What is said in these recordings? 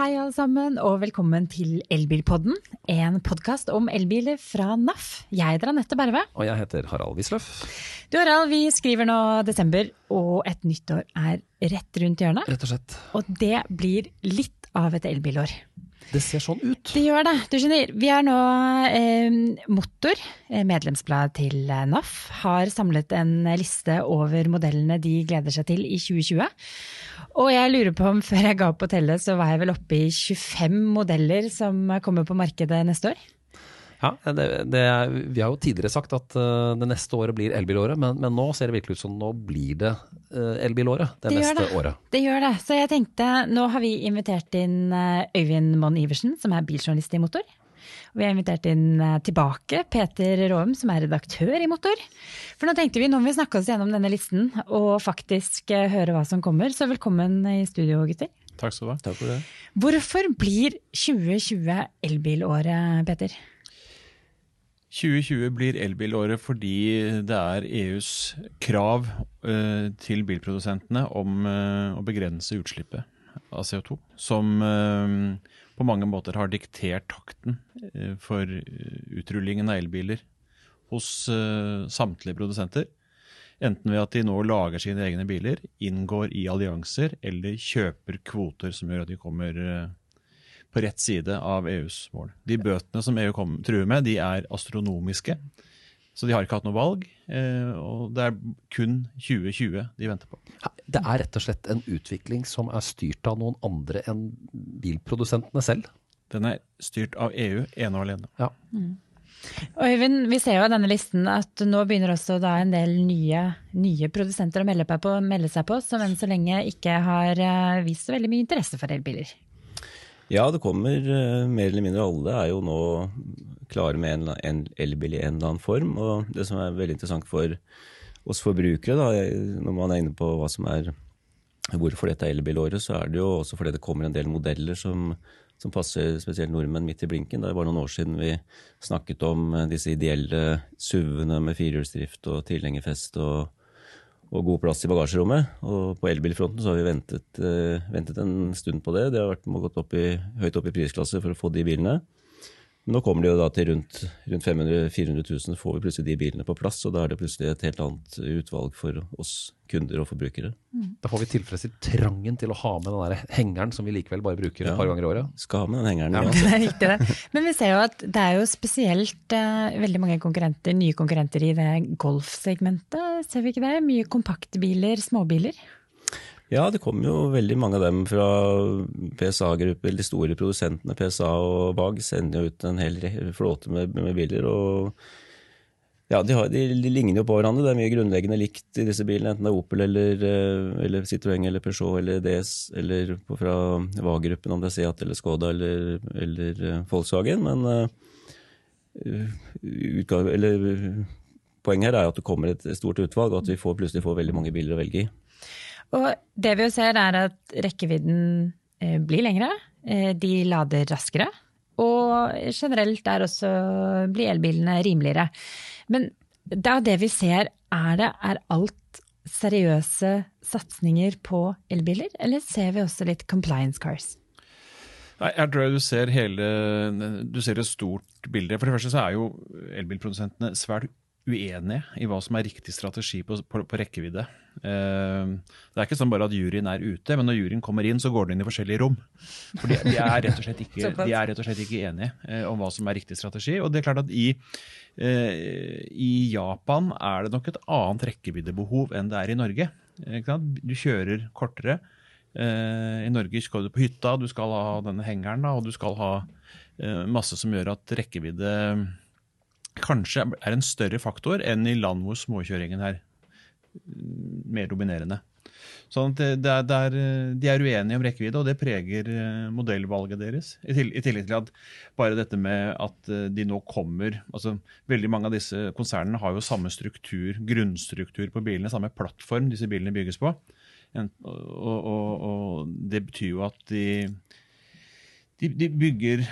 hei alle sammen, og velkommen til Elbilpodden. En podkast om elbiler fra NAF. Jeg heter Anette Berve. Og jeg heter Harald Wisløff. Du Harald, vi skriver nå desember, og et nytt år er rett rundt hjørnet. Rett og slett. Og det blir litt av et elbilår. Det ser sånn ut. Det gjør det. Du skjønner, vi er nå eh, Motor, eh, medlemsbladet til eh, NAF, har samlet en liste over modellene de gleder seg til i 2020. Og jeg lurer på om før jeg ga opp å telle, så var jeg vel oppe i 25 modeller som kommer på markedet neste år? Ja, det, det, Vi har jo tidligere sagt at uh, det neste året blir elbilåret, men, men, nå ser det virkelig ut som nå blir det uh, elbilåret det, det neste det. året. Det gjør det. Så jeg tenkte, nå har vi invitert inn uh, Øyvind Monn Iversen, som er biljournalist i Motor. Vi har invitert inn tilbake Peter Råum, som er redaktør i Motor. For nå tenkte vi, nå må vi snakke oss gjennom denne listen og faktisk høre hva som kommer. Så velkommen i studio, gutter. Takk skal du ha. Takk for det. Hvorfor blir 2020 elbilåret, Peter? 2020 blir elbilåret fordi det er EUs krav uh, til bilprodusentene om uh, å begrense utslippet av CO2, som uh, på mange måter har diktert takten for utrullingen av elbiler hos samtlige produsenter. Enten ved at de nå lager sine egne biler, inngår i allianser eller kjøper kvoter som gjør at de kommer på rett side av EUs mål. De bøtene som EU kom, truer med, de er astronomiske. Så de har ikke hatt noe valg. Eh, og det er kun 2020 de venter på. Det er rett og slett en utvikling som er styrt av noen andre enn bilprodusentene selv? Den er styrt av EU ene og alene. Ja. Mm. Øyvind, vi ser jo av denne listen at nå begynner også da en del nye, nye produsenter å melde, på, melde, seg på, som enn så lenge ikke har eh, vist så veldig mye interesse for elbiler. Ja, det kommer uh, mer eller mindre alle er jo nå klare med en, en elbil i en eller annen form. Og det som er veldig interessant for oss forbrukere, da, når man er inne på hva som er hvorfor dette er elbilåret, så er det jo også fordi det kommer en del modeller som, som passer spesielt nordmenn midt i blinken. Det bare noen år siden vi snakket om disse ideelle SUV-ene med firehjulsdrift og tilhengerfest og og god plass i bagasjerommet. Og på elbilfronten så har vi ventet, uh, ventet en stund på det. Det har vært gått opp i, høyt opp i prisklasse for å få de bilene. Nå kommer det jo da til rundt, rundt 500 400 000, får vi plutselig de bilene på plass. Og da er det plutselig et helt annet utvalg for oss kunder og forbrukere. Mm. Da får vi tilfredsstilt trangen til å ha med den der hengeren som vi likevel bare bruker ja, et par ganger i året. Skal ha med den hengeren. Ja. ja. Det er det. Men vi ser jo at det er jo spesielt uh, veldig mange konkurrenter, nye konkurrenter i det golfsegmentet. Ser vi ikke det? Mye kompaktbiler, småbiler. Ja, det kommer jo veldig mange av dem fra PSA-grupper. De store produsentene PSA og BAG sender jo ut en hel flåte med, med biler. ja, de, har, de, de, ligner jo på hverandre. Det er mye grunnleggende likt i disse bilene. Enten det er Opel eller, eh, eller Citroën eller Peugeot eller DS eller fra VAG-gruppen, om det er Seat eller Skoda eller, eller uh, Volkswagen. Men uh, utgave, eller, poenget her er at det kommer et stort utvalg, og at vi får, plutselig får veldig mange biler å velge i. Og det vi jo ser, er at rekkevidden eh, blir lengre. Eh, de lader raskere. Og generelt er også blir elbilene rimeligere. Men det det vi ser, er det er alt seriøse satsinger på elbiler, eller ser vi også litt compliance cars? Nei, jeg tror du ser hele Du ser et stort bilde. For det første så er jo elbilprodusentene svært uenige i hva som er riktig strategi på, på, på rekkevidde. Eh, det er ikke sånn bare at juryen er ute, men når juryen kommer inn, så går den inn i forskjellige rom. For de, de, er, rett ikke, de er rett og slett ikke enige eh, om hva som er riktig strategi. Og det er klart at i, eh, i Japan er det nok et annet rekkeviddebehov enn det er i Norge. Du kjører kortere. I Norge skal du på hytta, du skal ha denne hengeren, og du skal ha masse som gjør at rekkevidde kanskje er en større faktor enn i land hvor småkjøringen er mer dominerende. Sånn at det er, det er, De er uenige om rekkevidde, og det preger eh, modellvalget deres. I tillegg til at bare dette med at eh, de nå kommer altså Veldig mange av disse konsernene har jo samme struktur, grunnstruktur på bilene, samme plattform disse bilene bygges på. Og, og, og det betyr jo at de, de, de bygger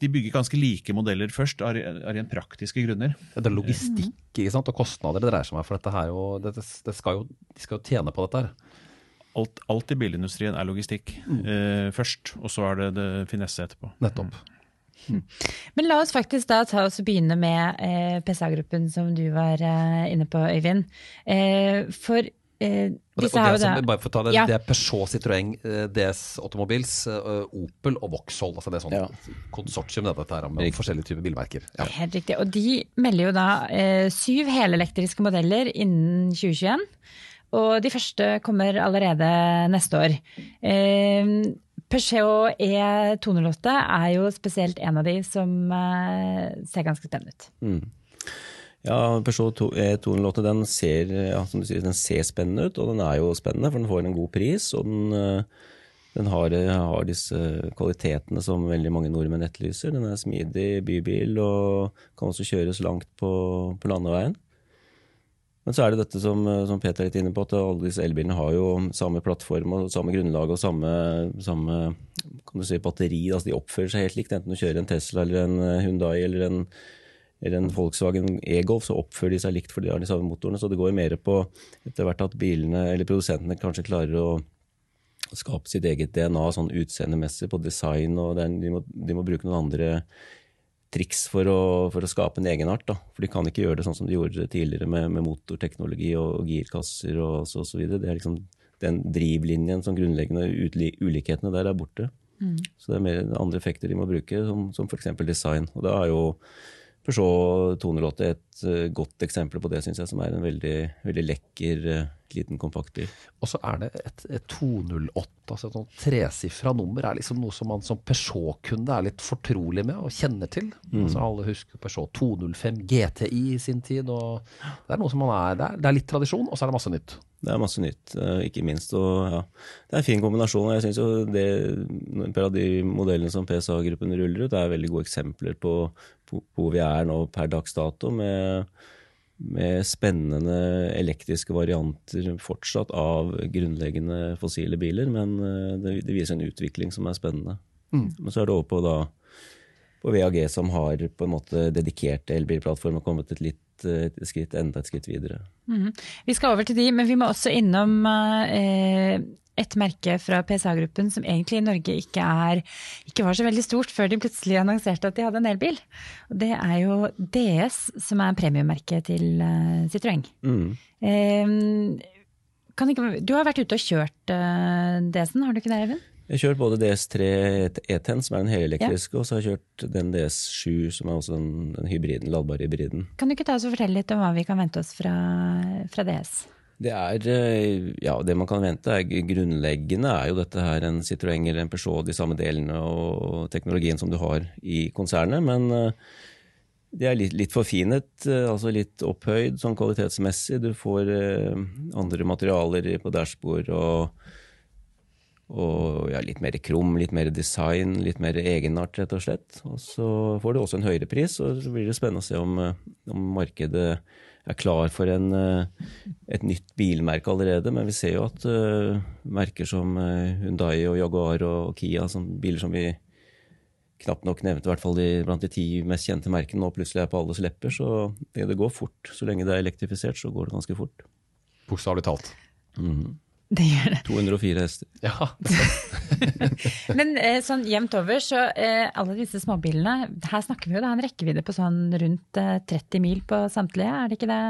de bygger ganske like modeller først, av rent praktiske grunner. Det er logistikk ikke sant? og kostnader det dreier seg om. For dette her jo, det, det skal jo, de skal jo tjene på dette her. alt, alt i bilindustrien er logistikk eh, først, og så er det, det finesse etterpå. Nettopp. Men la oss faktisk da ta oss og begynne med eh, PSA-gruppen som du var eh, inne på, Øyvind. Eh, for eh, Og det, det, er, da bare for å ta det, Ja. det er Peugeot, Citroën, eh, DS Automobils, eh, Opel og Vauxhall. Altså det er sånn Ja. konsortium dette her med Riktig. forskjellige typer bilmerker. Ja. Helt riktig. Og de melder jo da eh, syv helelektriske modeller innen 2021. Og de første kommer allerede neste år. Eh, Peugeot E208 er jo spesielt en av de som eh, ser ganske spennende ut. Mm. Ja, Peugeot E208 den ser, ja, sier, den ser spennende ut, og den er jo spennende, for den får en god pris. Og den, eh, den har, eh, har disse kvalitetene som veldig mange nordmenn etterlyser. Den er smidig bybil og kan også kjøres langt på, på landeveien. Men så er det dette som, eh, som Peter er litt inne på, at alle disse elbilene har jo samme plattform og samme grunnlag og samme, samme kan du si, batteri. Altså de oppfører seg helt likt, enten du kjører en Tesla eller en Hundai eller en, eller en Volkswagen e-Golf, så oppfører de seg likt fordi de har de samme motorene. Så det går mer på etter hvert at bilene, eller produsentene kanskje klarer å skape sitt eget DNA sånn utseendemessig på design, og er, de, må, de må bruke noen andre triks for å, for å skape en egenart. Da. For de kan ikke gjøre det sånn som de gjorde tidligere med, med motorteknologi og, og girkasser og så, og så videre. Det er liksom den drivlinjen som grunnleggende ulikhetene der er borte. Så det er mer andre effekter de må bruke, som, som f.eks. design. Og det er jo Peugeot 208 et eh, godt eksempel på det, syns jeg, som er en veldig, veldig lekker, eh, liten, kompakt bil. Og så er det et, et 208, altså et sånt tresifra nummer, er liksom noe som man som Peugeot-kunde er litt fortrolig med og kjenner til. Altså Alle husker Peugeot 205 GTI i sin tid. og Det er noe som man er, det er, det er litt tradisjon, og så er det masse nytt. Det er masse nytt, eh, ikke minst. Og ja, det er en fin kombinasjon. og Jeg syns jo det, av de modellene som PSA-gruppen ruller ut, er veldig gode eksempler på, på, hvor vi er nå per dags dato, med, med spennende elektriske varianter fortsatt av grunnleggende fossile biler. Men eh, det, det viser en utvikling som er spennende. Men så er det over på da på VAG som har på en måte dedikerte elbilplattformer kommet et litt et skritt, enda et skritt videre. Mm. Vi skal over til de, men vi må også innom eh, et merke fra PSA-gruppen som egentlig i Norge ikke, er, ikke var så veldig stort før de plutselig annonserte at de hadde en elbil. Og det er jo DS, som er premiemerket til eh, Citroën. Mm. Eh, kan ikke, du har vært ute og kjørt uh, DS-en, har du ikke det, Eivind? Jeg har kjørt både DS3 E10, som er den helelektriske, og så har jeg kjørt den DS7, som er også den, den hybriden, ladbare hybriden. Kan du ikke ta oss og fortelle litt om hva vi kan vente oss fra, fra DS? Det er, eh, ja, det man kan vente er grunnleggende er jo dette her en Citroën eller en Peugeot, de samme delene og teknologien som du har i konsernet, men eh, de er litt, litt forfinet, eh, altså litt opphøyd sånn kvalitetsmessig. Du får andre materialer på dashbord og, og ja, litt mer krum, litt mer design, litt mer egenart, rett og slett. Og så får du også en høyere pris, og så blir det spennende å se om, eh, om markedet er klar for en, eh, et nytt bilmerke allerede. Men vi ser jo at uh, merker som Hundai Hyundai og Jaguar og Kia, som biler som vi knapt nok nevnte, i hvert fall de, blant de ti mest kjente merkene, nå plutselig er på alles lepper. Så det, det går fort. Så lenge det er elektrifisert, så går det ganske fort. Bokstavelig talt. Det gjør det. 204 hester. Ja, Men eh, sånn jevnt over, så eh, alle disse småbilene Her snakker vi jo da en rekkevidde på sånn rundt eh, 30 mil på samtlige, er det ikke det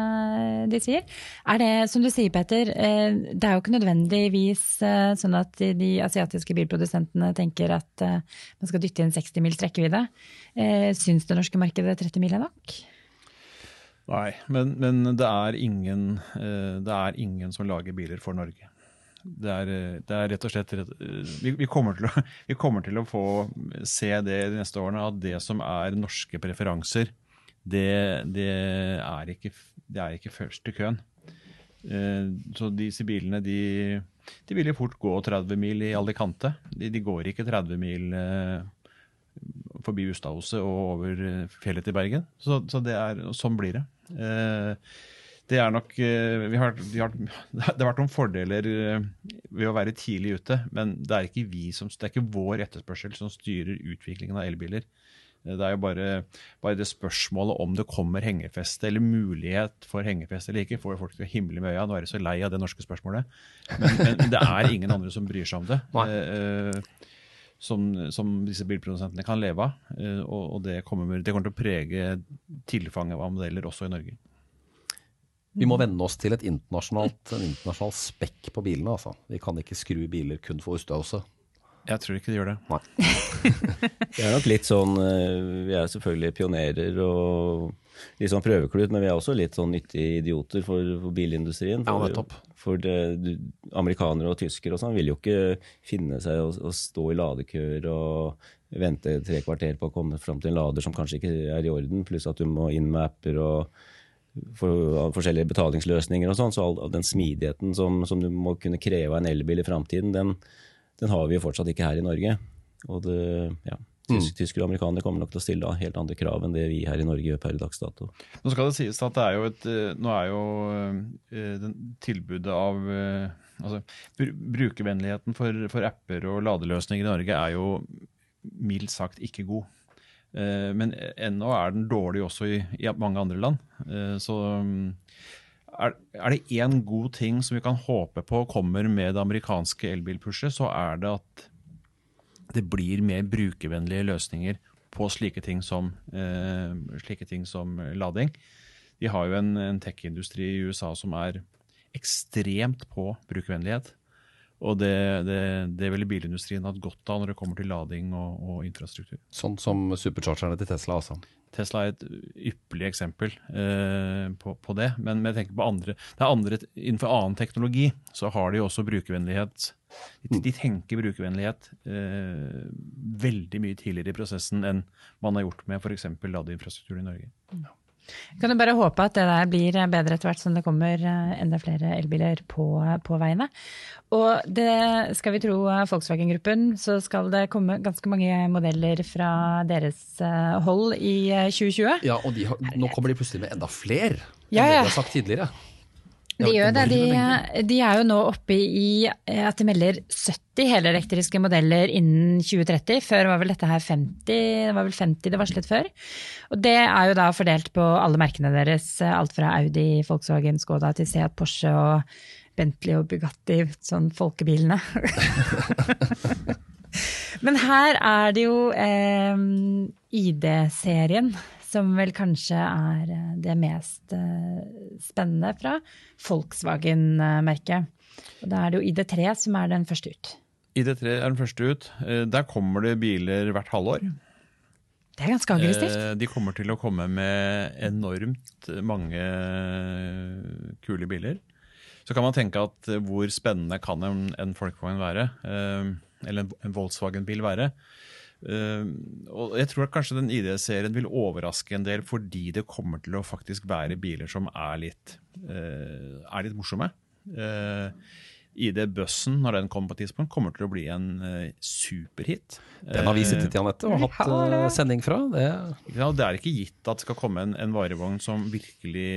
de sier? Er det, som du sier Petter, eh, det er jo ikke nødvendigvis eh, sånn at de, asiatiske bilprodusentene tenker at eh, man skal dytte inn 60 mils rekkevidde. Eh, syns det norske markedet 30 mil er nok? Nei, men, men det, er ingen, eh, det er ingen som lager biler for Norge. Det er, det er rett og slett rett, vi, vi, kommer å, vi kommer til å få se det de neste årene, at det som er norske preferanser, det, det, er, ikke, det er ikke først i køen. Eh, Så disse bilene de, de vil jo fort gå 30 mil i Alicante. De, de går ikke 30 mil eh, forbi Ustadhuset og over eh, fjellet til Bergen. Så, så er, sånn blir det. Eh, det er nok eh, vi har, vi har, Det har vært noen fordeler eh, ved å være tidlig ute, men det er ikke, vi som, det er ikke vår etterspørsel som styrer utviklingen av elbiler. Det er jo bare, bare det spørsmålet om det kommer hengefeste, eller mulighet for hengefeste eller ikke, får jo folk til å himle med øya. Nå er jeg så lei av det norske spørsmålet. Men, men det er ingen andre som bryr seg om det. Nei. som, som, disse bilprodusentene kan leve av. Eh, og, og det, kommer, det kommer til å prege tilfanget av modeller også i Norge. Vi må venne oss til et internasjonalt, en internasjonal spekk på bilene. Altså. Vi kan ikke skru biler kun for Osthuset. Jeg tror ikke de gjør det. Nei. Vi er nok litt sånn eh, Vi er selvfølgelig pionerer og litt sånn prøveklut, men vi er også litt sånn nyttige idioter for, for bilindustrien. For, Ja, nettopp. for det, du, amerikanere og tyskere og sånn vil jo ikke finne seg å, å stå i ladekøer og vente tre kvarter på å komme fram til en lader som kanskje ikke er i orden, pluss at du må inn med apper og for, forskjellige betalingsløsninger og sånn. Så all, den smidigheten som, som du må kunne kreve av en elbil i framtiden, den, den har vi jo fortsatt ikke her i Norge. Og det, ja, tysk, Tyskere og amerikanere kommer nok til å stille helt andre krav enn det vi her i Norge gjør per dags dato. Nå skal det sies at det er jo et eh, Nå er jo eh, den tilbudet av eh, Altså, br- brukervennligheten for, for apper og ladeløsninger i Norge er jo mildt sagt ikke god. Eh, Men ennå er den dårlig også i, i mange andre land. Eh, Så mm, er, er det én god ting som vi kan håpe på kommer med det amerikanske elbilpushet, så er det at det blir mer brukervennlige løsninger på slike ting som, eh, slike ting som lading. De har jo en, en tech-industri i USA som er ekstremt på brukervennlighet. Og det, det, det ville bilindustrien hatt godt av når det kommer til lading og, og infrastruktur. Sånn som superchargerne til Tesla, altså. Tesla er et ypperlig eksempel eh, på, på det. Men, men jeg tenker på andre, det er andre innenfor annen teknologi så har de også brukervennlighet. De, de tenker brukervennlighet eh, veldig mye tidligere i prosessen enn man har gjort med f.eks. ladeinfrastruktur i Norge. Kan du bare håpe at det der blir bedre etter hvert som det kommer eh, enda flere elbiler på, på veiene. Og det skal vi tro Volkswagen-gruppen, så skal det komme ganske mange modeller fra deres eh, hold i eh, 2020. Ja, og de har, nå kommer de plutselig med enda flere Ja, enn det de har sagt tidligere. De gjør det. De, de er jo nå oppe i at de melder 70 helelektriske modeller innen 2030. Før var vel dette her 50, det var vel 50 det varslet før. Og det er jo da fordelt på alle merkene deres. Alt fra Audi, Volkswagen, Skoda til Seat, Porsche og Bentley og Bugatti, sånn folkebilene. Men her er det jo eh, ID-serien som vel kanskje er eh, det mest eh, spennende fra Volkswagen-merket. Og da er det jo ID3 som er den første ut. ID3 er den første ut. Eh, Der kommer det biler hvert halvår. Det er ganske aggressivt. De kommer til å komme med enormt mange kule biler. Så kan man tenke at hvor spennende kan en, en Volkswagen være? Eller en, en Volkswagen-bil være? Eh, og jeg tror at kanskje den ID-serien vil overraske en del fordi det kommer til å faktisk være biler som er litt, eh, er litt morsomme. Eh, ID-bussen, når den kommer på et tidspunkt, kommer til å bli en uh, superhit. Den har vi sittet i, Anette, og hatt uh, sending fra. Det, ja, Det er ikke gitt at det skal komme en, en varevogn som virkelig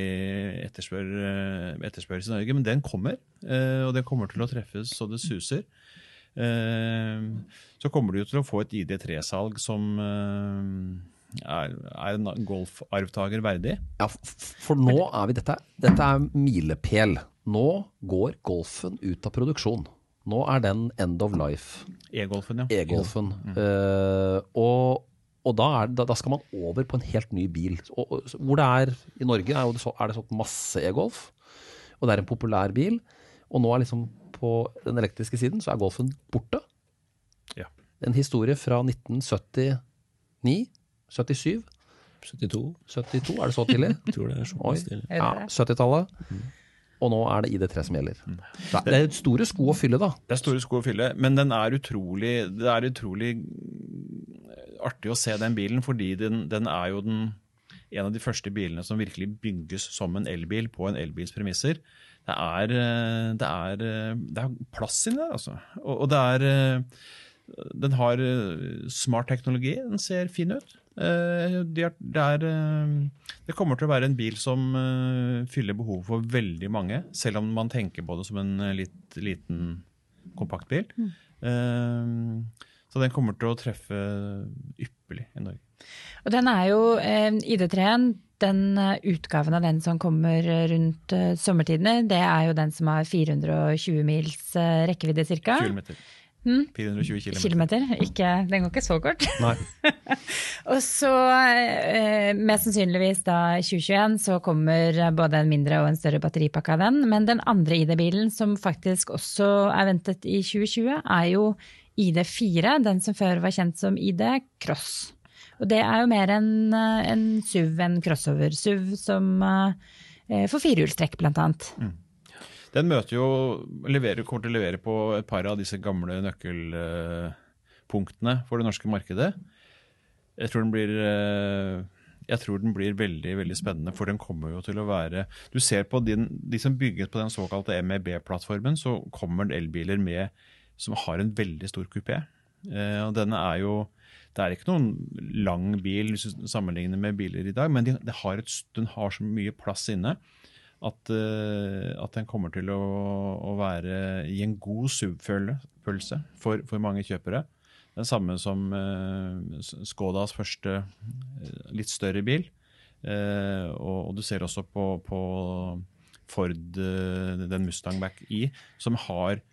etterspør, uh, etterspørres i Norge, men den kommer. eh, Og den kommer til å treffes så det suser. Eh, Så kommer du til å få et ID3-salg som eh, er, er en golfarvtaker verdig. ja, for nå er vi dette, dette er milepæl. Nå går Golfen ut av produksjon. Nå er den end of life, E-golfen, ja. e-Golfen. Eh, og og da, er, da, da skal man over på en helt ny bil. Og, og, hvor det er i Norge, er, det så, er det sånn masse e-Golf. Og det er en populær bil. Og nå er liksom på den elektriske siden så er Golfen borte. Ja. En historie fra 1979, 77, 72, 72, er det så tidlig? jeg tror det er så såpass tidlig. ja, 70-tallet. Og nå er det ID3 som gjelder. Det er- det er store sko å fylle, da. Det er store sko å fylle, men den er utrolig, det er utrolig artig å se den bilen, fordi den, den er jo den, en av de første bilene som virkelig bygges som en elbil på en elbils premisser. Det er, eh, det er, eh, det er plass inni der, altså. Og, og det er eh, Den har smart teknologi, den ser fin ut. Det, er, det, kommer til å være en bil som fyller behovet for veldig mange, selv om man tenker på det som en litt liten kompaktbil. Mm. Så den kommer til å treffe ypperlig i Norge. Og den er jo eh, ID3-en, den eh, utgaven av den som kommer rundt eh, sommertidene, det er jo den som har 420 mils rekkevidde ca. Kilometer. Mm. 420 km. Kilometer. Ikke, den går ikke så kort. Nei. Og så, eh, mest sannsynligvis da 2021, så kommer både en mindre og en større batteripakke av den. Men den andre ID-bilen som faktisk også er ventet i 2020, er jo ID4, den som før var kjent som ID Cross. Og det er jo mer en, eh, en SUV, en crossover-SUV, som eh, får firehjulstrekk, blant annet. Den møter jo, leverer, kommer til å levere på et par av disse gamle nøkkelpunktene for det norske markedet. Jeg tror den blir eh, tror den blir veldig veldig spennende, for den kommer jo til å være Du ser på din, de som bygget på den såkalte MEB-plattformen, så kommer elbiler med som har en veldig stor kupé. Eh, og denne er jo Det er ikke noen lang bil sammenlignet med biler i dag, men de, de har et, den har så mye plass inne at, eh, at den kommer til å, å være i en god SUV-følelse for, for mange kjøpere. Den samme som uh, Skodas første eh, litt større bil. Uh, og, og du ser også på, på Ford, uh, den Mustang Back-I, som har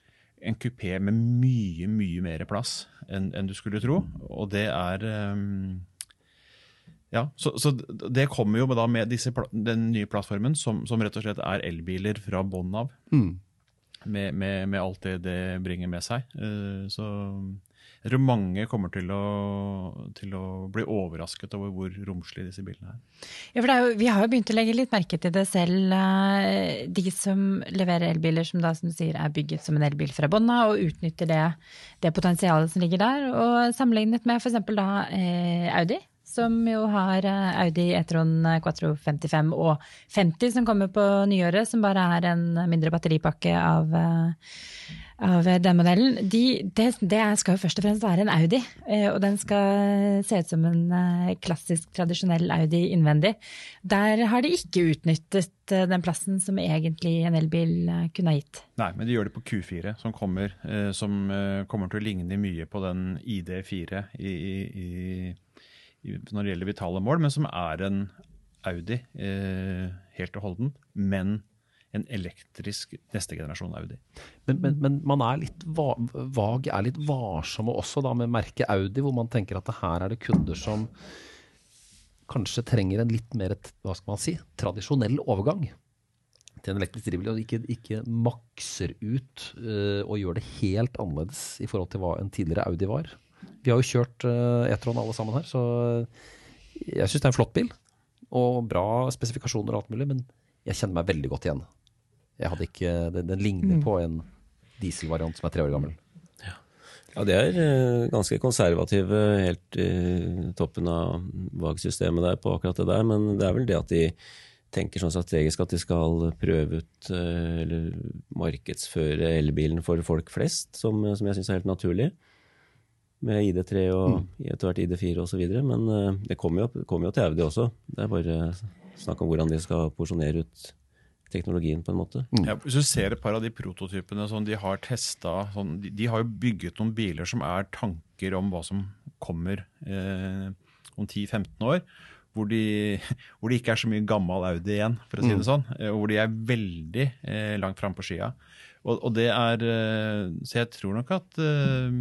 en kupé med mye, mye mer plass enn en du skulle tro. Og det er um, ja, så, så det kommer jo da med disse, den nye plattformen, som, som rett og slett er elbiler fra bånn av. Mm. Med, med, med alt det det bringer med seg. Uh, Så jeg tror mange kommer til å, til å bli overrasket over hvor romslige disse bilene er. Ja, for er jo, vi har jo begynt å legge litt merke til det selv. eh, De som leverer elbiler som da, som du sier, er bygget som en elbil fra bånn av, og utnytter det, det potensialet som ligger der. Og sammenlignet med f.eks. da eh, Audi, som jo har eh, Audi E-tron Quattro 55 og 50 som kommer på nyåret, som bare er en mindre batteripakke av av den modellen, de, det, det skal jo først og fremst være en Audi. eh, Og den skal se ut som en eh, klassisk, tradisjonell Audi innvendig. Der har de ikke utnyttet eh, den plassen som egentlig en elbil kunne ha gitt. Nei, men de gjør det på Q4, som kommer, som kommer til å ligne mye på den ID4 i, i, i, når det gjelder vitale mål, men som er en Audi helt og holdent, men en elektrisk neste generasjon Audi. Men, men, men man er litt va vag, er litt varsomme også da med merket Audi, hvor man tenker at her er det kunder som kanskje trenger en litt mer hva skal man si, tradisjonell overgang til en elektrisk drivbil, og ikke, ikke makser ut uh, og gjør det helt annerledes i forhold til hva en tidligere Audi var. Vi har jo kjørt uh, E-tron alle sammen her, så jeg syns det er en flott bil. Og bra spesifikasjoner og alt mulig, men jeg kjenner meg veldig godt igjen. Jeg hadde ikke, Den, den ligner på en dieselvariant som er tre år gammel. Ja, de er eh, ganske konservative helt i toppen av VAG-systemet der på akkurat det der, men det er vel det at de tenker sånn strategisk at de skal prøve ut eh, eller markedsføre elbilen for folk flest, som, som jeg syns er helt naturlig. Med ID3 og etter hvert ID4 osv. Men eh, det kommer jo, kommer jo til Audi også. Det er bare snakk om hvordan de skal porsjonere ut teknologien, på en måte. Ja, hvis du ser et par av de prototypene som de har testa sånn, de, de har jo bygget noen biler som er tanker om hva som kommer eh, om 10-15 år. Hvor de, hvor det ikke er så mye gammel Audi igjen, for å si det sånn. eh, Og hvor de er veldig eh, langt framme på skia. Og, og det er eh, Så jeg tror nok at eh,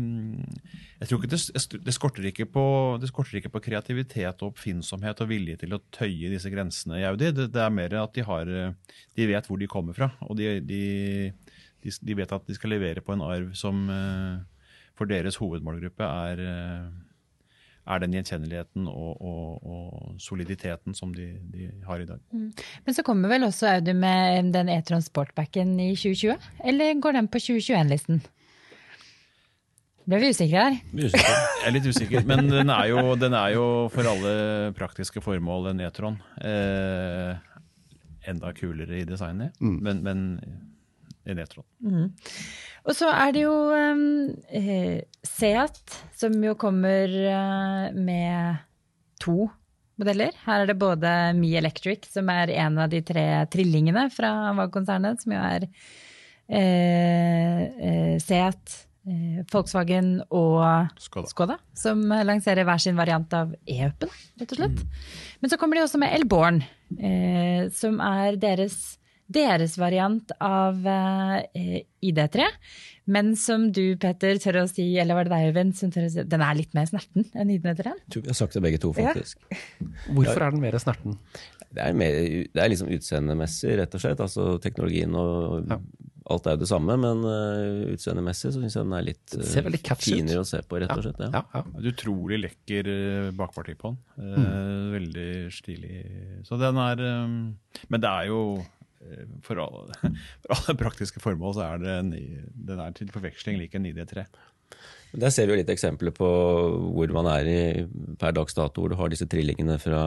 Jeg tror ikke det, det, skorter ikke på, det skorter ikke på kreativitet og oppfinnsomhet og vilje til å tøye disse grensene i Audi. Det, det er mer at de har eh, De vet hvor de kommer fra. Og de, de, de, vet at de skal levere på en arv som for deres hovedmålgruppe er er den gjenkjenneligheten og, og, og soliditeten som de, de har i dag. Men så kommer vel også Audi med den E-tron Sportbacken i 2020? Eller går den på 2021-listen? Ble vi usikre her? Usikker. Jeg er litt usikker, men den er jo, den er jo for alle praktiske formål en E-tron. Eh, enda kulere i designet, men, men en Netron. Mm. Og så er det jo um, Seat, som jo kommer uh, med to modeller. Her er det både Me Electric, som er en av de tre trillingene fra VAG-konsernet, som jo er uh, uh, Seat, eh, Volkswagen og Skoda. Skoda, som lanserer hver sin variant av e-upen, rett og slett. Men så kommer de også med Elborn, eh, som er deres, deres variant av eh, ID3. Men som du, Petter, tør å si, eller var det deg, Øyvind, som tør å si, den er litt mer snerten enn ID3? Jeg tror vi har sagt det begge to, faktisk. Hvorfor er den mer snerten? Det er, mer, det er liksom utseendemessig, rett og slett. Altså teknologien og Ja. alt er jo det samme, men uh, utseendemessig så syns jeg den er litt ut. finere å se på, rett og slett. Ja. Ja, ja. Utrolig lekker eh, bakparti på den. Eh, Veldig stilig. Så den er um, Men det er jo for alle, for alle praktiske formål så er det en, den er til forveksling lik en ID3. Der ser vi jo litt eksempler på hvor man er i per dags dato, hvor du har disse trillingene fra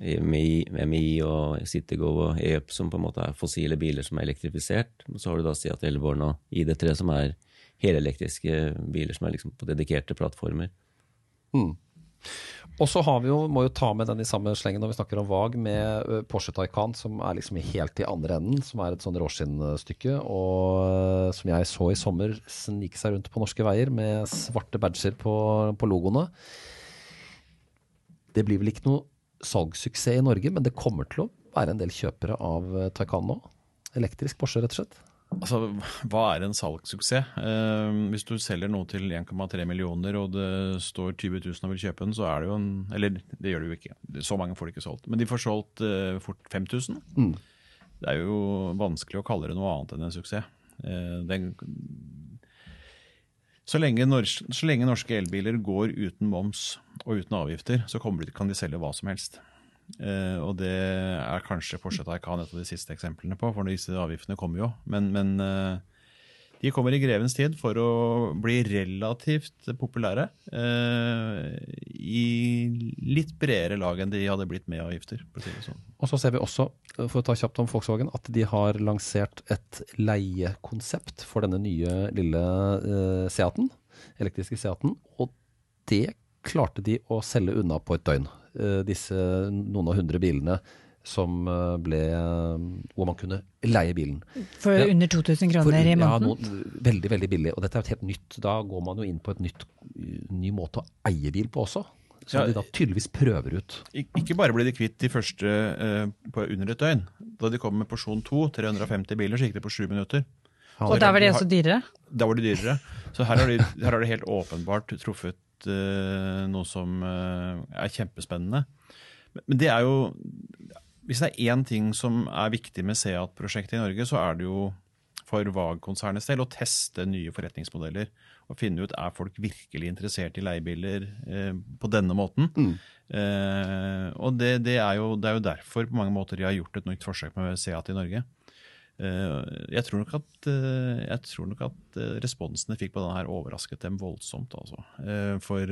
MI, MI og Citygo og EUP som på en måte er fossile biler som er elektrifisert. Så har du da Seat Elborn og ID3 som er helelektriske biler som er liksom på dedikerte plattformer. Og så har vi jo, må jo ta med den i samme slengen når vi snakker om VAG, med Porsche Taycan, som er liksom helt i andre enden. Som er et sånn råskinnstykke, og som jeg så i sommer snike seg rundt på norske veier med svarte badger på, på logoene. Det blir vel ikke noe salgssuksess i Norge, men det kommer til å være en del kjøpere av Taycan nå. Elektrisk Porsche, rett og slett. Altså, Hva er en salgssuksess? Eh, hvis du selger noe til 1,3 millioner, og det står 20 000 og vil kjøpe den, så er det jo en Eller det gjør det jo ikke. Så mange får det ikke solgt. Men de får solgt eh, fort 5000. Mm. Det er jo vanskelig å kalle det noe annet enn en suksess. Eh, den, så, lenge nors, så lenge norske elbiler går uten moms og uten avgifter, så de, kan de selge hva som helst. Eh, og det er kanskje Porsche Taycan et av de siste eksemplene på, for disse avgiftene kommer jo. Men, men uh, de kommer i grevens tid for å bli relativt populære. uh, I litt bredere lag enn de hadde blitt med avgifter. Sånn. Og så ser vi også, for å ta kjapt om Volkswagen, at de har lansert et leiekonsept for denne nye lille uh, Seaten, elektriske Seaten. Og det klarte de å selge unna på et døgn. Eh, disse noen av hundre bilene som eh, ble eh, Hvor man kunne leie bilen. For Ja. under 2000 For- kroner i ja, måneden? veldig, veldig billig. Og dette er helt nytt. Da går man jo inn på et nytt, ny måte å eie bil på også. Som Ja, de da tydeligvis prøver ut. Ikke bare ble de kvitt de første eh, på under et døgn. Da de kom med porsjon 2, 350 biler, så gikk det på sju minutter. Og da var de også dyrere? Da var de dyrere. Så her har de, her har de helt åpenbart truffet eh, noe som eh, er kjempespennende. Men, det er jo Hvis det er én ting som er viktig med Seat-prosjektet i Norge, så er det jo for VAG-konsernets del å teste nye forretningsmodeller. Og finne ut er folk virkelig interessert i leiebiler eh, på denne måten. Eh, og det, det, er jo, det er jo derfor på mange måter de har gjort et nytt forsøk med Seat i Norge. Eh, jeg tror nok at, eh, jeg tror nok at eh, responsen jeg fikk på denne her overrasket dem voldsomt. Altså. Eh, For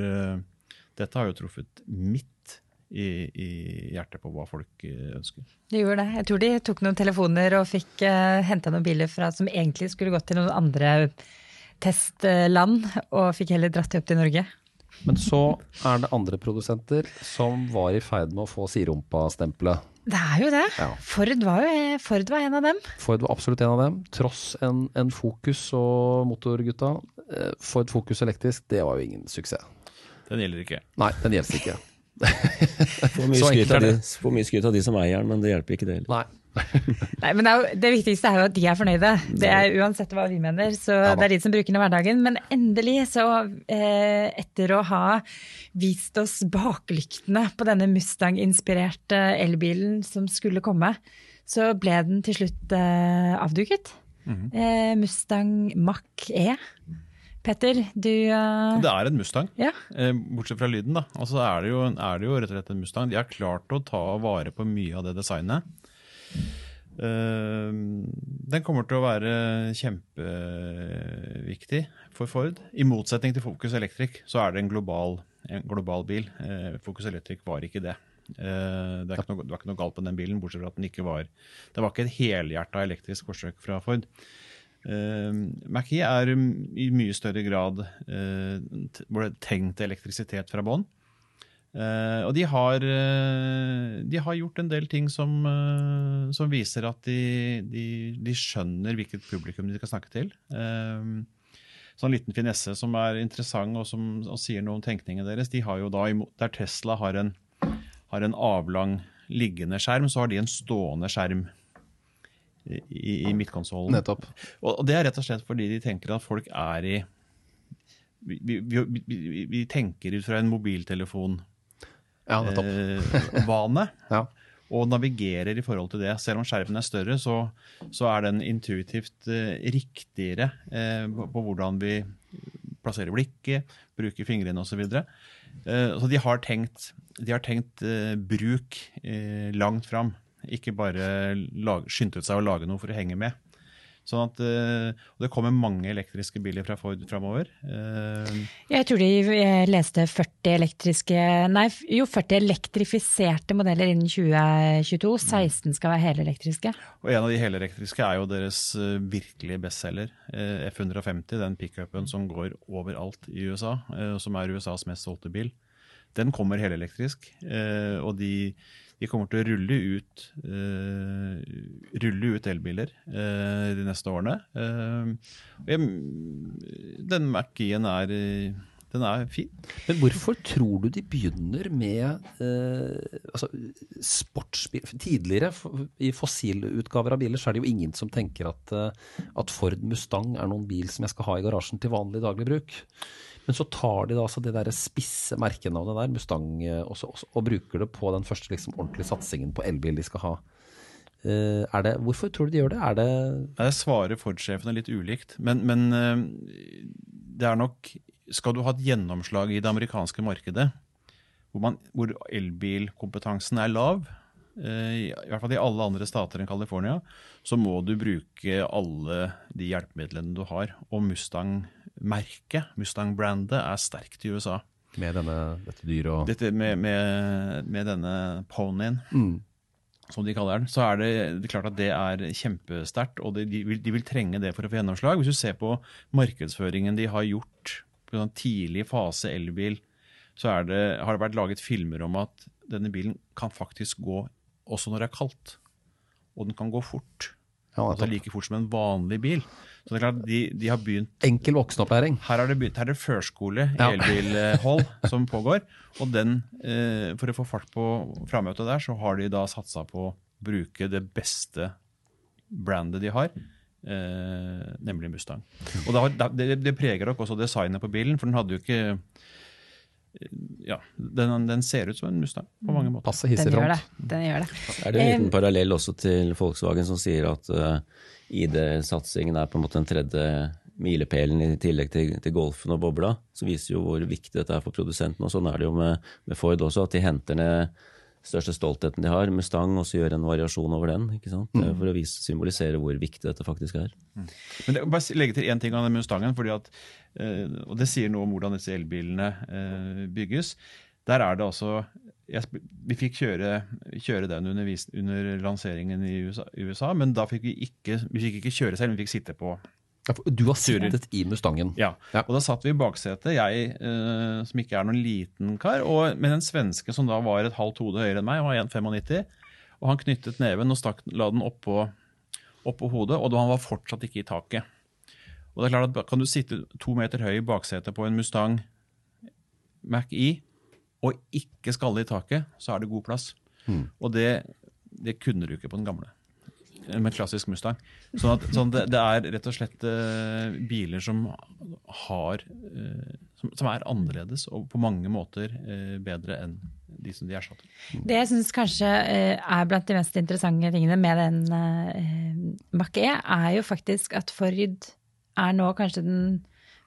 dette har jo truffet midt i, i hjertet på hva folk ønsker. De gjorde det. Jeg tror de tok noen telefoner og fikk uh, henta noen biler fra, som egentlig skulle gått til noen andre testland, og fikk heller dratt de opp til Norge. Men så er det andre produsenter som var i ferd med å få sirumpastempelet. Det er jo det. Ja. Ford, var jo, Ford var en av dem. Ford var absolutt en av dem. Tross en, en Fokus og motorgutta. eh, Ford Fokus elektrisk, det var jo ingen suksess. Den gjelder ikke. Nei, den gjelder ikke. Får mye, får skryt av de som eier den, men det hjelper ikke det heller. Nei. Nei, men det, jo, det viktigste er jo at de er fornøyde. Det er Uansett hva vi mener. Så Ja det er de som bruker den i hverdagen. Men endelig, så eh, etter å ha vist oss baklyktene på denne Mustang-inspirerte elbilen som skulle komme, så ble den til slutt eh, avduket. eh, Mustang Mach-E. Petter, du uh... Det er en Mustang, Ja. eh, bortsett fra lyden. da. Altså er det, jo, er det jo rett og slett en Mustang. De har klart å ta vare på mye av det designet. Eh, den kommer til å være kjempeviktig for Ford. I motsetning til Focus Electric så er det en global, en global bil. Eh, Focus Electric var ikke det. Eh, det, er ikke noe, det var ikke noe galt på den bilen, bortsett fra at den ikke var Det var ikke et helhjerta elektrisk forsøk fra Ford. Uh, Mac-E er i mye større grad uh, hvor tenkt elektrisitet fra bånn. Eh, og de har, uh, de har gjort en del ting som, uh, som viser at de, de, de skjønner hvilket publikum de skal snakke til. Sånn liten finesse som er interessant og som og sier noe om tenkningen deres. De har jo da, Der Tesla har en, har en avlang liggende skjerm, så har de en stående skjerm i, i midtkonsollen. Nettopp. Og, og det er rett og slett fordi de tenker at folk er i Vi, vi, vi, vi tenker ut fra en mobiltelefonvane Ja, eh, vane, Ja. og navigerer i forhold til det. Selv om skjermen er større, så, så er den intuitivt eh, riktigere eh, på, på hvordan vi plasserer blikket, bruker fingrene osv. Så, eh, så de har tenkt, de har tenkt eh, bruk eh, langt fram. Ikke bare lag, skyndte seg å lage noe for å henge med. Sånn at, eh, og Det kommer mange elektriske biler fra Ford framover. Eh, Jeg tror de eh, leste 40 elektriske Nei, jo 40 elektrifiserte modeller innen 2022. 16 skal være helelektriske. Og en av de helelektriske er jo deres virkelige bestselger. eh, F150, den pickupen som går overalt i USA, som er USAs mest solgte bil. Den kommer helelektrisk, og de, de kommer til å rulle ut, uh, rulle ut elbiler uh, de neste årene. Uh, jeg, den Mac-en er, den er fin. Men hvorfor tror du de begynner med eh, altså, sportsbil? Tidligere, i fossilutgaver av biler, så er det jo ingen som tenker at, eh, at Ford Mustang er noen bil som jeg skal ha i garasjen til vanlig daglig bruk. Men så tar de da altså det der spisse merkenavnet der, Mustang, også, også, og, bruker det på den første liksom, ordentlige satsingen på elbil de skal ha. Eh, er det, hvorfor tror du de gjør det? Er det Jeg svarer Ford-sjefene litt ulikt, men, men eh, det er nok Skal du ha et gjennomslag i det amerikanske markedet, hvor, man, hvor elbilkompetansen er lav, eh, i hvert fall i alle andre stater enn California, så må du bruke alle de hjelpemidlene du har. Og Mustang-merket, Mustang-brandet, er sterkt i USA. med denne, dette dyret og Dette med, med, med denne ponyen, Mm. som de kaller den, så er det, det er klart at det er kjempesterkt, og de, de, vil, de vil trenge det for å få gjennomslag. Hvis du ser på markedsføringen de har gjort på en tidlig fase elbil, så er det, har det vært laget filmer om at denne bilen kan faktisk gå også når det er kaldt. Og den kan gå fort. Ja, Altså like fort som en vanlig bil. Så det er klart, de, de har begynt Enkel voksenopplæring. her er det, begynt, her er det førskole i Ja. elbilhold som pågår. Og den, eh, for å få fart på frammøtet der, så har de da satsa på å bruke det beste brandet de har, nemlig Mustang. Og da, det, det preger nok også designet på bilen, for den hadde jo ikke eh, Ja, den, den ser ut som en Mustang på mange måter. Passe Den hissig gjør det. Den gjør det. Er det en liten Eh, parallell også til Volkswagen som sier at uh, ID-satsingen er på en måte den tredje milepælen i tillegg til, til Golfen og bobla? Så viser jo hvor viktig dette er for produsenten. Og sånn er det jo med, med Ford også, at de henter ned største stoltheten de har, Mustang, og så gjør en variasjon over den. ikke sant? Mm. For å vise, symbolisere hvor viktig dette faktisk er. Men det, bare legge til én ting om den Mustangen, fordi at, eh, og det sier noe om hvordan disse elbilene eh, bygges. Der er det altså jeg, Vi fikk kjøre, kjøre den under, under lanseringen i USA, USA, men da fikk vi ikke vi fikk ikke kjøre selv, vi fikk sitte på Du har sittet i Mustangen. ja. Ja. Og da satt vi i baksetet, jeg eh, som ikke er noen liten kar, og med en svenske som da var et halvt hode høyere enn meg, var 1,95, og han knyttet neven og stakk, la den oppå, oppå hodet, og han var fortsatt ikke i taket. Og det er klart at Kan du sitte to meter høy i baksetet på en Mustang Mach-E og ikke skalle i taket, så er det god plass. Og det, det kunne du ikke på den gamle med klassisk Mustang. Sånn at, sånn det, det er rett og slett uh, biler som har uh, som, som er annerledes og på mange måter uh, bedre enn de som de erstatter. Det jeg syns kanskje er blant de mest interessante tingene med den uh, Mach-E, er jo faktisk at Ford er nå kanskje den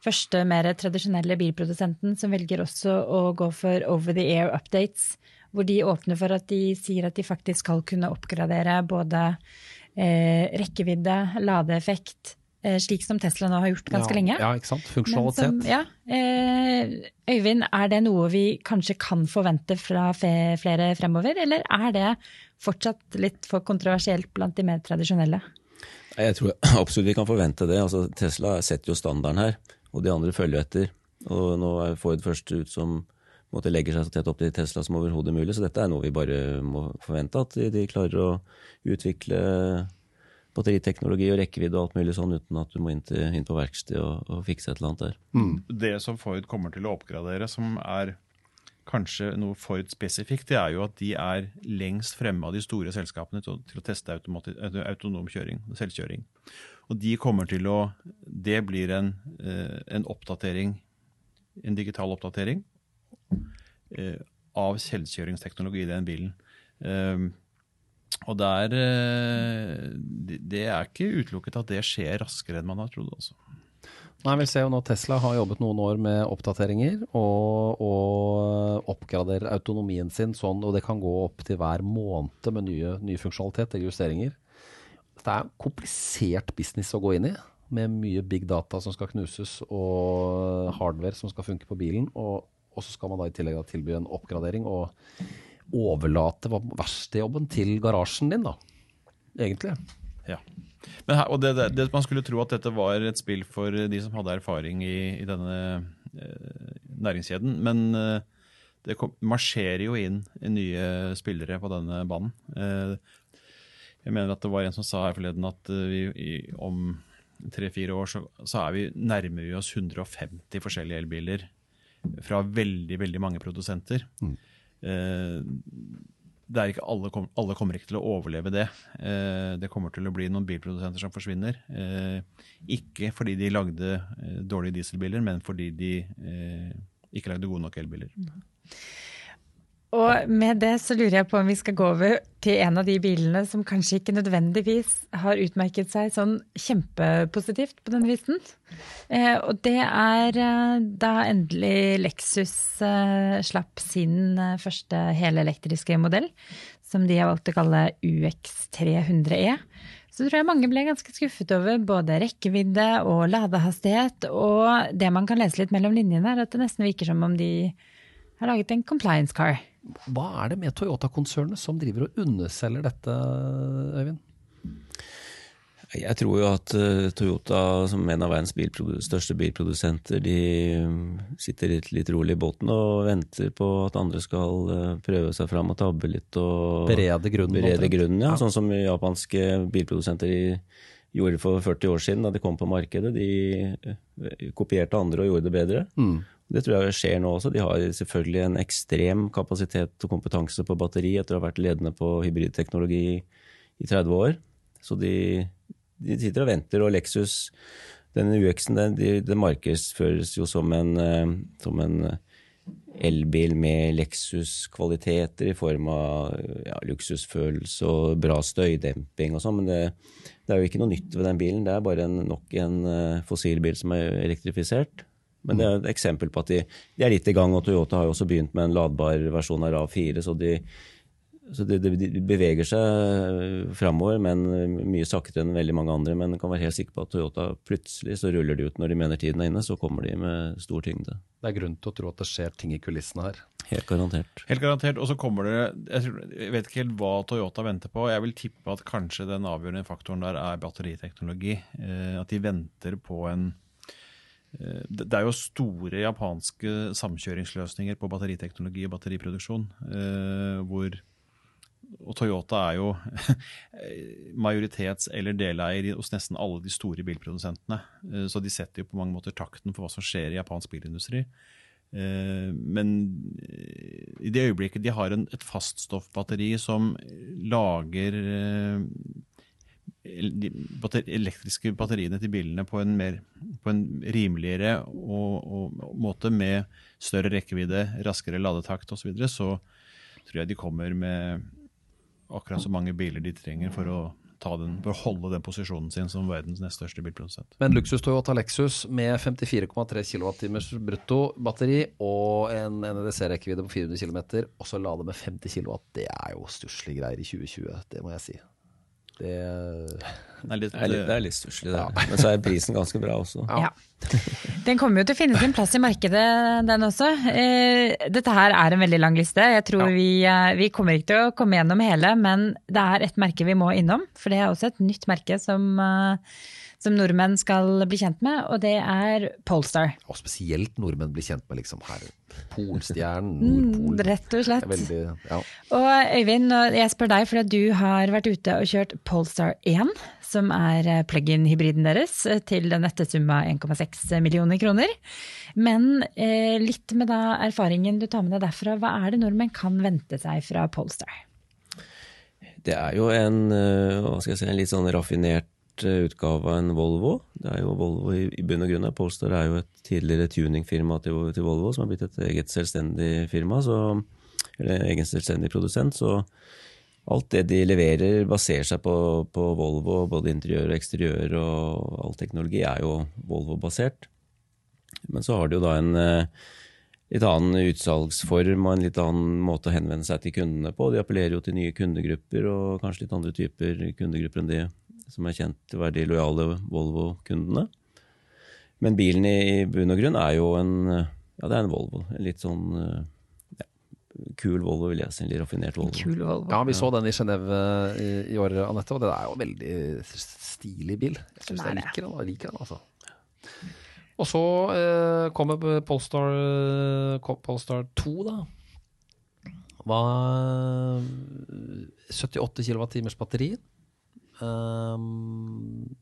første mer tradisjonelle bilprodusenten som velger også å gå for over the air updates, hvor de åpner for at de sier at de faktisk skal kunne oppgradere både rekkevidde, ladeeffekt, eh, slik som Tesla nå har gjort ganske ja, lenge. Ja, ikke sant? Funksjonalitet. som- ja, eh, Øyvind, er det noe vi kanskje kan forvente fra fe, flere fremover, eller er det fortsatt litt for kontroversielt blant de mer tradisjonelle? Jeg tror absolutt vi kan forvente det. Altså, Tesla setter jo standarden her, og de andre følger etter. Og nå er Ford først ut som måte, legger seg så tett opp til Tesla som overhodet mulig, så dette er noe vi bare må forvente. At de, de klarer å utvikle batteriteknologi og rekkevidde og alt mulig sånn uten at du må inn, til, inn på verksted og, og, fikse et eller annet der. Det som Ford kommer til å oppgradere, som er kanskje noe Ford spesifikt, det er jo at de er lengst fremme av de store selskapene til, til å teste autonom kjøring, selvkjøring. Og de kommer til å Det blir en, eh, en oppdatering, en digital oppdatering eh, av selvkjøringsteknologi i den bilen. Um, og der, eh, Det er ikke utelukket at det skjer raskere enn man har trodd. Også. Nei, vi ser jo nå Tesla har jobbet noen år med oppdateringer og, og oppgraderer autonomien sin sånn, og det kan gå opp til hver måned med nye, nye funksjonalitet eller justeringer. Det er komplisert business å gå inn i, med mye big data som skal knuses og hardware som skal funke på bilen. Og, og så skal man da i tillegg da tilby en oppgradering. og overlate verkstedjobben til garasjen din, da. Egentlig. Ja. Her, og det, det, Man skulle tro at dette var et spill for de som hadde erfaring i, i denne eh, næringskjeden. Men eh, det kom, marsjerer jo inn nye spillere på denne banen. Eh, jeg mener at det var en som sa her forleden at eh, vi, i, om tre-fire år så, så, er vi nærmer vi oss 150 forskjellige elbiler fra veldig, veldig mange produsenter. Mm. Eh, det er ikke alle, alle kommer ikke til å overleve det. Eh, det kommer til å bli noen bilprodusenter som forsvinner. Eh, ikke fordi de lagde dårlige dieselbiler, men fordi de ikke lagde gode nok elbiler. Og med det så lurer jeg på om vi skal gå over til en av de bilene som kanskje ikke nødvendigvis har utmerket seg sånn kjempepositivt på denne visen. Eh, og det er eh, da endelig Lexus eh, slapp sin eh, første helelektriske modell, som de har valgt å kalle UX300E. Så tror jeg mange ble ganske skuffet over både rekkevidde og ladehastighet. Og det man kan lese litt mellom linjene, er at det nesten virker som om de har laget en compliance car. Hva er det med Toyota-konsernet som driver og underselger dette, Øyvind? Jeg tror jo at uh, Toyota, som en av verdens bilprodu største bilprodusenter, de um, sitter litt, litt, rolig i båten og venter på at andre skal uh, prøve seg fram og tabbe litt. og Berede grunnen. Berede grunnen ja. ja. Sånn som japanske bilprodusenter gjorde for 40 år siden da de kom på markedet. De kopierte andre og gjorde det bedre. Mm. Det tror jeg skjer nå også. De har selvfølgelig en ekstrem kapasitet og kompetanse på batteri etter å ha vært ledende på hybridteknologi i 30 år. Så de, de sitter og venter. Og Lexus, denne UX-en, det de markedsføres jo som en, eh, som en elbil med Lexus-kvaliteter i form av ja, luksusfølelse og bra støydemping og sånn. Men det, det, er jo ikke noe nytt ved den bilen. Det er bare en, nok en uh, fossilbil som er elektrifisert. Men det er et eksempel på at de, de, er litt i gang, og Toyota har jo også begynt med en ladbar versjon av RAV4. Så de, så de, de beveger seg framover, men mye saktere enn veldig mange andre. Men kan være helt sikker på at Toyota plutselig så ruller de ut når de mener tiden er inne. Så kommer de med stor tyngde. Det er grunn til å tro at det skjer ting i kulissene her. Helt garantert. Helt garantert, Og så kommer det jeg, jeg vet ikke helt hva Toyota venter på. Jeg vil tippe at kanskje den avgjørende faktoren der er batteriteknologi. Eh, at de venter på en Eh, det er jo store japanske samkjøringsløsninger på batteriteknologi og batteriproduksjon. Eh, hvor, og Toyota er jo majoritets- eller deleier hos nesten alle de store bilprodusentene. Eh, så de setter jo på mange måter takten for hva som skjer i japansk bilindustri. Men i det øyeblikket de har et faststoffbatteri som lager elektriske batteriene til bilene på en, mer, på en rimeligere og, og, måte med større rekkevidde, raskere ladetakt osv., så, videre, så tror jeg de kommer med akkurat så mange biler de trenger for å, den, for å holde den posisjonen sin som verdens nest største bilprodusent. Men luksus Toyota Lexus med 54,3 kWt brutto batteri og en NEDC-rekkevidde på 400 km, og så lade med 50 kW, det er jo stusslige greier i 2020, det må jeg si. Det, det er litt, er litt stusslig, det. Ja. Men så er prisen ganske bra også. Ja. Den kommer jo til å finne sin plass i markedet, den også. Eh, dette her er en veldig lang liste. Jeg tror ja. vi, eh, vi, kommer ikke til å komme gjennom hele, men det er et merke vi må innom. For det er også et nytt merke som, eh, som nordmenn skal bli kjent med, og det er Polestar. Og spesielt nordmenn blir kjent med liksom her. Polstjernen, Mm, Nordpolen. rett og slett. Er Veldig, ja. Og Øyvind, jeg spør deg fordi du har vært ute og kjørt Polestar 1, som er eh, plug-in-hybriden deres, eh, til den nette summa 1,6 millioner kroner. Men eh, litt med da erfaringen du tar med deg derfra, hva er det nordmenn kan vente seg fra Polestar? Det er jo en, eh, hva skal jeg si, en litt sånn raffinert utgave av en Volvo. Det er jo Volvo i, i bunn og grunn. Polestar er jo et tidligere tuningfirma til, til Volvo, som har blitt et eget selvstendig firma, så, eller egen selvstendig produsent. Så alt det de leverer baserer seg på, på Volvo, både interiør og eksteriør, og all teknologi er jo Volvo-basert. Men så har de jo da en eh, litt annen utsalgsform og en litt annen måte å henvende seg til kundene på. De appellerer jo til nye kundegrupper og kanskje litt andre typer kundegrupper enn de som er kjent til å være de lojale Volvo-kundene. Men bilen i bunn og grunn er jo en, ja, det er en Volvo. En litt sånn ja, kul Volvo, vil jeg si. En litt raffinert Volvo. Kul Volvo. ja, vi så den i Genéve i, i år, Anette, og det er jo en veldig stilig bil. Jeg syns er jeg liker den. Jeg liker den altså. Og så eh, kommer Polestar, eh, Polestar 2, da. Hva 78 kWt batteri. Um,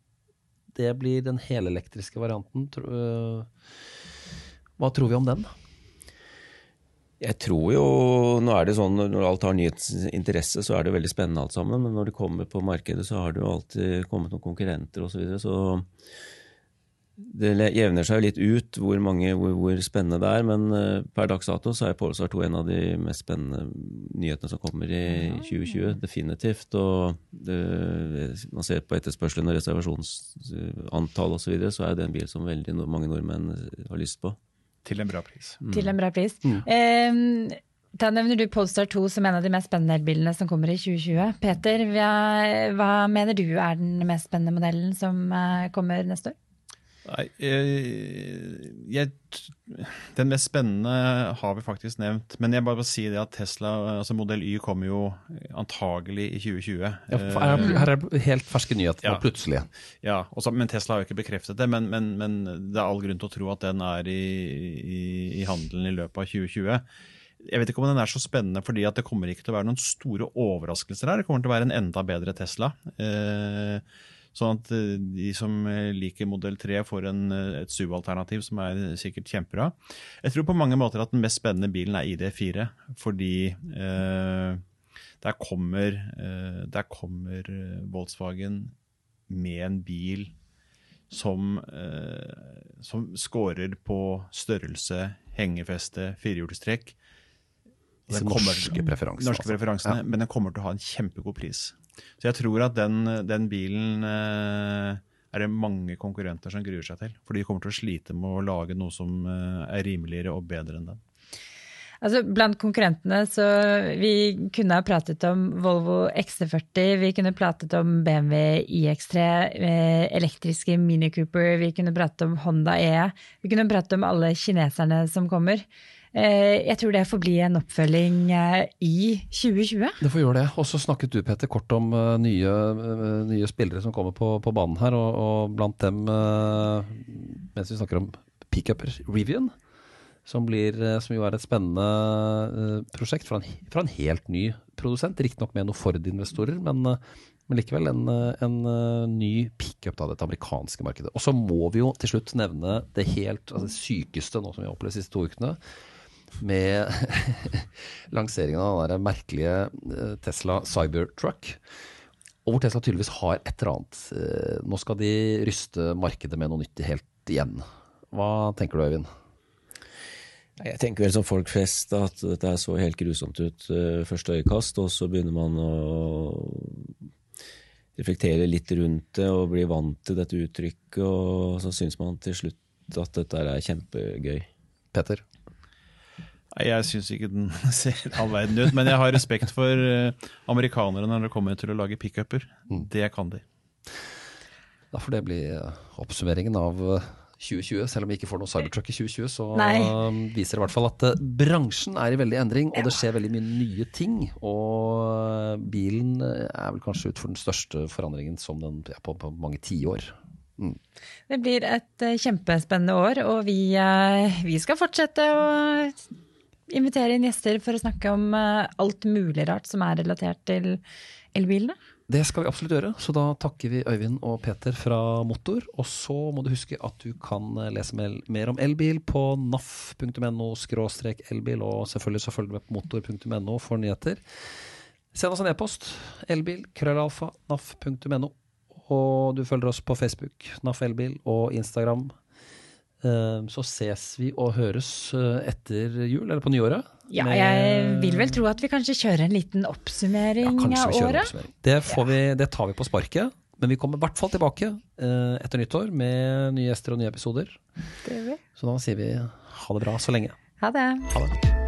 det blir den helelektriske varianten. Eh, hva tror vi om den? Jeg tror jo, nå er det sånn Når alt har nyhetsinteresse, så er det veldig spennende alt sammen. Men når det kommer på markedet, så har det jo alltid kommet noen konkurrenter osv. Så, videre, så det jevner seg jo litt ut hvor, mange, hvor, hvor spennende det er. Men eh, per dags dato så er Polestar 2 en av de mest spennende nyhetene som kommer i 2020. Definitivt. Og det, man ser på etterspørselen og reservasjonsantall osv., så, videre, så er det en bil som veldig mange nordmenn har lyst på. Til en bra pris. Til en bra pris. Eh, da nevner du Polestar 2 som en av de mest spennende elbilene som kommer i 2020. Peter, hva, hva mener du er den mest spennende modellen som eh, kommer neste år? Nei, eh, jeg, den mest spennende har vi faktisk nevnt. Men jeg bare vil si det at Tesla, altså modell Y, kommer jo antagelig i 2020. Ja, her, er- det helt ferske nyheter Ja. plutselig. Ja, også, men Tesla har jo ikke bekreftet det. Men, men, men det er all grunn til å tro at den er i, i, i handelen i løpet av 2020. Jeg vet ikke om den er så spennende, fordi at det kommer ikke til å være noen store overraskelser her. Det kommer til å være en enda bedre Tesla. Eh, sånn at eh, de som eh, liker modell 3 får en, eh, et SUV-alternativ som er sikkert kjempebra. Jeg tror på mange måter at den mest spennende bilen er ID4, fordi eh, der kommer, eh, der kommer Volkswagen med en bil som, eh, som scorer på størrelse, hengefeste, firehjulstrekk. Disse Den norske preferansene. Norske altså. Ja. men den kommer til å ha en kjempegod pris. Så jeg tror at den, den bilen eh, er det mange konkurrenter som gruer seg til. For de kommer til å slite med å lage noe som eh, er rimeligere og bedre enn den. Altså, blant konkurrentene så vi kunne ha pratet om Volvo XC40, vi kunne pratet om BMW iX3, eh, elektriske Mini Cooper, vi kunne pratet om Honda E, vi kunne pratet om alle kineserne som kommer. Eh, Jeg tror det får bli en oppfølging eh, i 2020. Det får gjøre det. Og så snakket du, Peter, kort om eh, nye, nye spillere som kommer på, på banen her, og, og blant dem, mens vi snakker om pickuper, Rivian, som, blir, som jo er et spennende prosjekt fra en, fra en helt ny produsent. Riktignok med noen Ford-investorer, men, men likevel en, en ny pickup av dette amerikanske markedet. Og så må vi jo til slutt nevne det helt altså, sykeste nå som vi har opplevd de siste to ukene med lanseringen av den der merkelige eh, Tesla Cybertruck. Og hvor Tesla tydeligvis har et eller annet. eh, Nå skal de ryste markedet med noe nytt helt igjen. Hva tenker du, Øyvind? Jeg tenker vel som folk flest at dette så helt grusomt ut uh, første øyekast, og så begynner man å reflektere litt rundt det og bli vant til dette uttrykket, og så syns man til slutt at dette er kjempegøy. Peter? Jeg syns ikke den ser all verden ut, men jeg har respekt for eh, amerikanere når det kommer til å lage pickuper. Det kan de. Da får det bli eh, oppsummeringen av eh, 2020. Selv om vi ikke får noe Cybertruck i 2020, så Nei. eh, viser det i hvert fall at eh, bransjen er i veldig endring, og det skjer veldig mye nye ting. Og eh, bilen eh, er vel kanskje ut for den største forandringen som den ja, på, på mange tiår. Det blir et eh, kjempespennende år, og vi, eh, vi skal fortsette å invitere inn gjester for å snakke om eh, alt mulig rart som er relatert til elbilene. Det skal vi absolutt gjøre, så da takker vi Øyvind og Peter fra Motor. Og så må du huske at du kan eh, lese mer- om elbil på naf.no elbil, og selvfølgelig så følger du med på motor.no for nyheter. Send oss en e-post. Elbil, krøllalfa, naf.no. Og du følger oss på Facebook, NAF Elbil, og Instagram. Eh, Så ses vi og høres eh, etter jul, eller på nyåret. Ja, jeg vil vel tro at vi kanskje kjører en liten oppsummering ja, av året. oppsummering. Det, får vi, det tar vi på sparket. Men vi kommer i hvert fall tilbake eh, etter nyttår med nye gjester og nye episoder. Det gjør vi. Så da sier vi ha det bra så lenge. Ha det. Ha det.